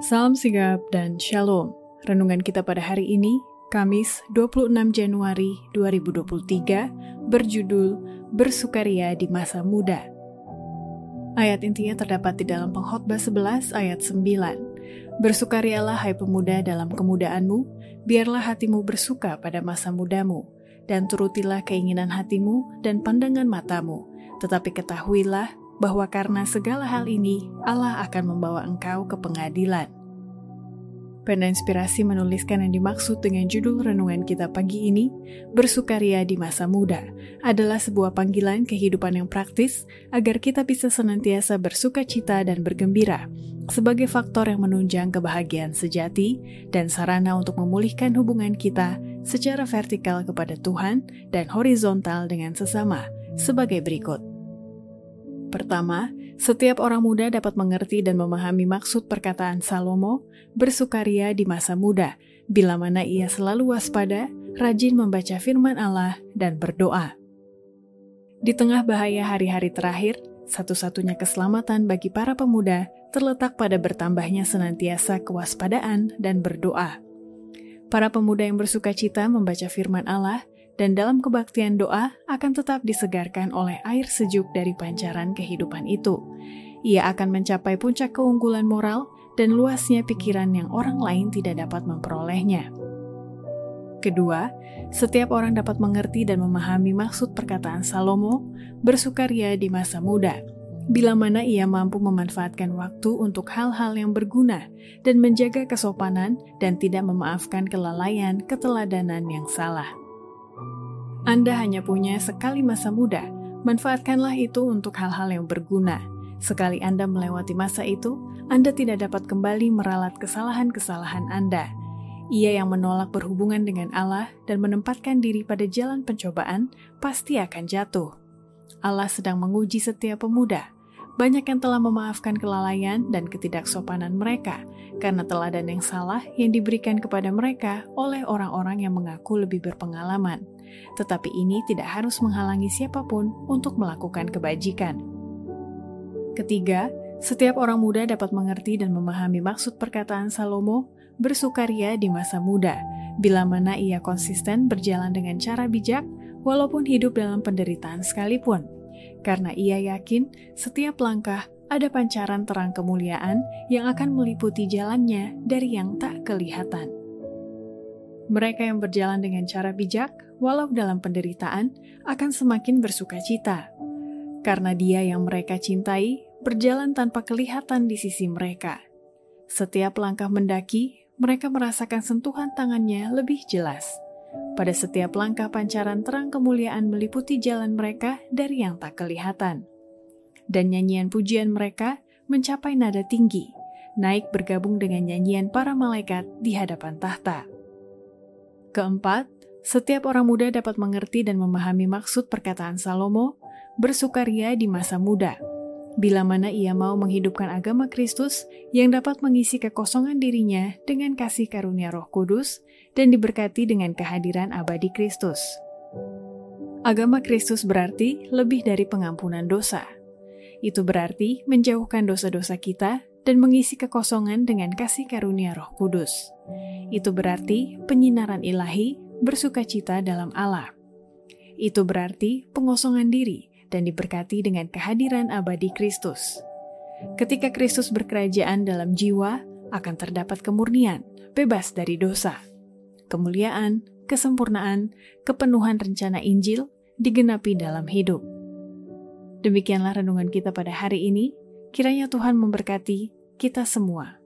Salam sigap dan shalom. Renungan kita pada hari ini, Kamis 26 Januari 2023, berjudul Bersukaria di Masa Muda. Ayat intinya terdapat di dalam pengkhotbah 11 ayat 9. Bersukarialah hai pemuda dalam kemudaanmu, biarlah hatimu bersuka pada masa mudamu, dan turutilah keinginan hatimu dan pandangan matamu, tetapi ketahuilah bahwa karena segala hal ini, Allah akan membawa engkau ke pengadilan. Pena Inspirasi menuliskan yang dimaksud dengan judul renungan kita pagi ini, Bersukaria di Masa Muda, adalah sebuah panggilan kehidupan yang praktis agar kita bisa senantiasa bersuka cita dan bergembira, sebagai faktor yang menunjang kebahagiaan sejati dan sarana untuk memulihkan hubungan kita secara vertikal kepada Tuhan dan horizontal dengan sesama, sebagai berikut. Pertama, setiap orang muda dapat mengerti dan memahami maksud perkataan Salomo, bersukaria di masa muda, bila mana ia selalu waspada, rajin membaca firman Allah, dan berdoa. Di tengah bahaya hari-hari terakhir, satu-satunya keselamatan bagi para pemuda terletak pada bertambahnya senantiasa kewaspadaan dan berdoa. Para pemuda yang bersuka cita membaca firman Allah dan dalam kebaktian doa akan tetap disegarkan oleh air sejuk dari pancaran kehidupan itu. Ia akan mencapai puncak keunggulan moral dan luasnya pikiran yang orang lain tidak dapat memperolehnya. Kedua, setiap orang dapat mengerti dan memahami maksud perkataan Salomo, bersukaria di masa muda, bila mana ia mampu memanfaatkan waktu untuk hal-hal yang berguna dan menjaga kesopanan dan tidak memaafkan kelalaian keteladanan yang salah. Anda hanya punya sekali masa muda, manfaatkanlah itu untuk hal-hal yang berguna. Sekali Anda melewati masa itu, Anda tidak dapat kembali meralat kesalahan-kesalahan Anda. Ia yang menolak berhubungan dengan Allah dan menempatkan diri pada jalan pencobaan pasti akan jatuh. Allah sedang menguji setiap pemuda. Banyak yang telah memaafkan kelalaian dan ketidaksopanan mereka karena teladan yang salah yang diberikan kepada mereka oleh orang-orang yang mengaku lebih berpengalaman tetapi ini tidak harus menghalangi siapa pun untuk melakukan kebajikan. Ketiga, setiap orang muda dapat mengerti dan memahami maksud perkataan Salomo bersukaria di masa muda, bila mana ia konsisten berjalan dengan cara bijak walaupun hidup dalam penderitaan sekalipun. Karena ia yakin setiap langkah ada pancaran terang kemuliaan yang akan meliputi jalannya dari yang tak kelihatan. Mereka yang berjalan dengan cara bijak walau dalam penderitaan, akan semakin bersuka cita. Karena dia yang mereka cintai berjalan tanpa kelihatan di sisi mereka. Setiap langkah mendaki, mereka merasakan sentuhan tangannya lebih jelas. Pada setiap langkah pancaran terang kemuliaan meliputi jalan mereka dari yang tak kelihatan. Dan nyanyian pujian mereka mencapai nada tinggi, naik bergabung dengan nyanyian para malaikat di hadapan tahta. Keempat, setiap orang muda dapat mengerti dan memahami maksud perkataan Salomo, bersukaria di masa muda, bila mana ia mau menghidupkan agama Kristus yang dapat mengisi kekosongan dirinya dengan kasih karunia Roh Kudus dan diberkati dengan kehadiran abadi Kristus. Agama Kristus berarti lebih dari pengampunan dosa. Itu berarti menjauhkan dosa-dosa kita dan mengisi kekosongan dengan kasih karunia Roh Kudus. Itu berarti penyinaran ilahi bersuka cita dalam Allah. Itu berarti pengosongan diri dan diberkati dengan kehadiran abadi Kristus. Ketika Kristus berkerajaan dalam jiwa, akan terdapat kemurnian, bebas dari dosa. Kemuliaan, kesempurnaan, kepenuhan rencana Injil digenapi dalam hidup. Demikianlah renungan kita pada hari ini. Kiranya Tuhan memberkati kita semua.